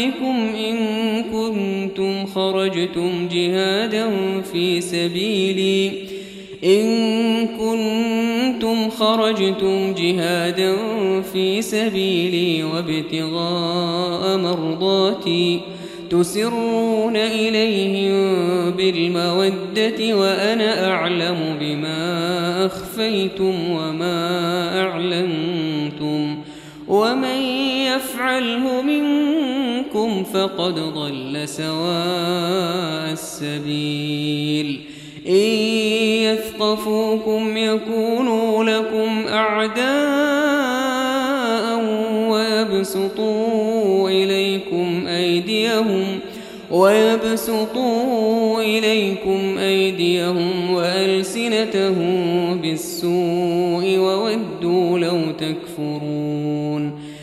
ربكم إن كنتم خرجتم جهادا في سبيلي. إن كنتم خرجتم جهادا في سبيلي وابتغاء مرضاتي تسرون إليهم بالمودة وأنا أعلم بما أخفيتم وما أعلنتم. ومن يفعله منكم فقد ضل سواء السبيل. إن يثقفوكم يكونوا لكم أعداء ويبسطوا إليكم أيديهم ويبسطوا إليكم أيديهم وألسنتهم بالسوء وودوا لو تكفرون.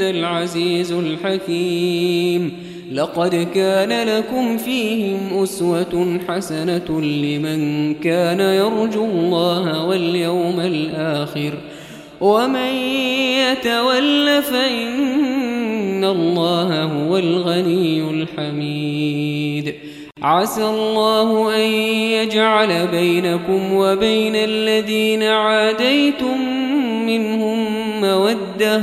العزيز الحكيم. لقد كان لكم فيهم أسوة حسنة لمن كان يرجو الله واليوم الآخر. ومن يتول فإن الله هو الغني الحميد. عسى الله أن يجعل بينكم وبين الذين عاديتم منهم مودة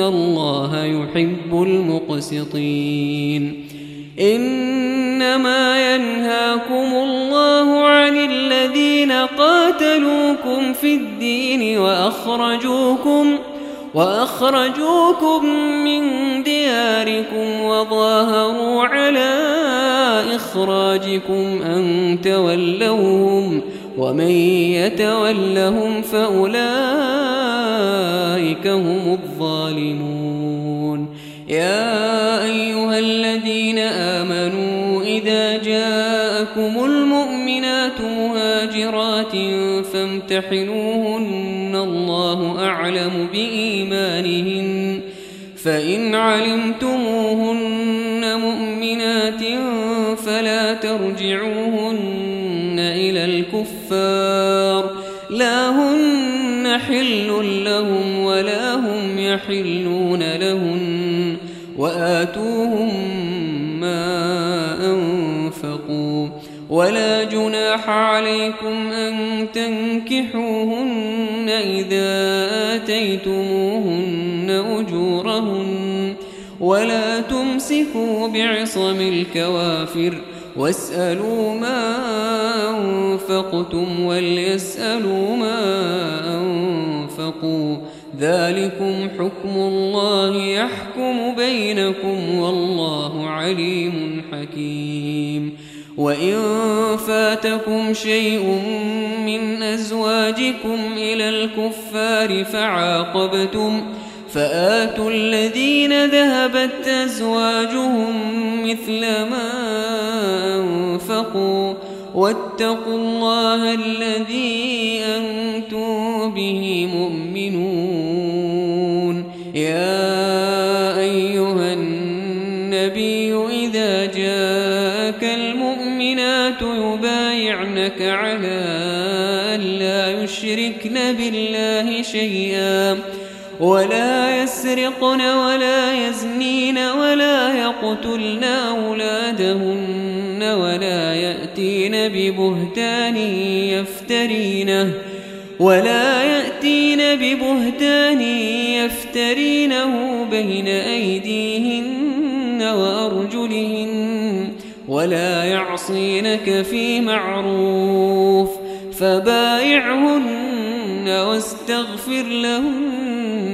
الله يحب المقسطين إنما ينهاكم الله عن الذين قاتلوكم في الدين وأخرجوكم وأخرجوكم من دياركم وظاهروا على إخراجكم أن تولوهم ومن يتولهم فأولئك هم الظالمون. يا أيها الذين آمنوا إذا جاءكم المؤمنات مهاجرات فامتحنوهن الله أعلم بإيمانهن. فإن علمتموهن مؤمنات فلا ترجعوهن الكفار. لا هن حل لهم ولا هم يحلون لهن وآتوهم ما أنفقوا. ولا جناح عليكم أن تنكحوهن إذا آتيتموهن أجورهن. ولا تمسكوا بعصم الكوافر. واسألوا ما أنفقتم وليسألوا ما أنفقوا. ذلكم حكم الله يحكم بينكم والله عليم حكيم. وإن فاتكم شيء من أزواجكم إلى الكفار فعاقبتم فآتوا الذين ذهبت أزواجهم مثل ما أنفقوا واتقوا الله الذي أنتم به مؤمنون. يا أيها النبي إذا جاءك المؤمنات يبايعنك على أن لا يشركن بالله شيئا. ولا يسرقن ولا يزنين ولا يقتلن أولادهن ولا يأتين ببهتان يفترينه ولا يأتين ببهتان يفترينه بين أيديهن وأرجلهن ولا يعصينك في معروف فبايعهن واستغفر لهن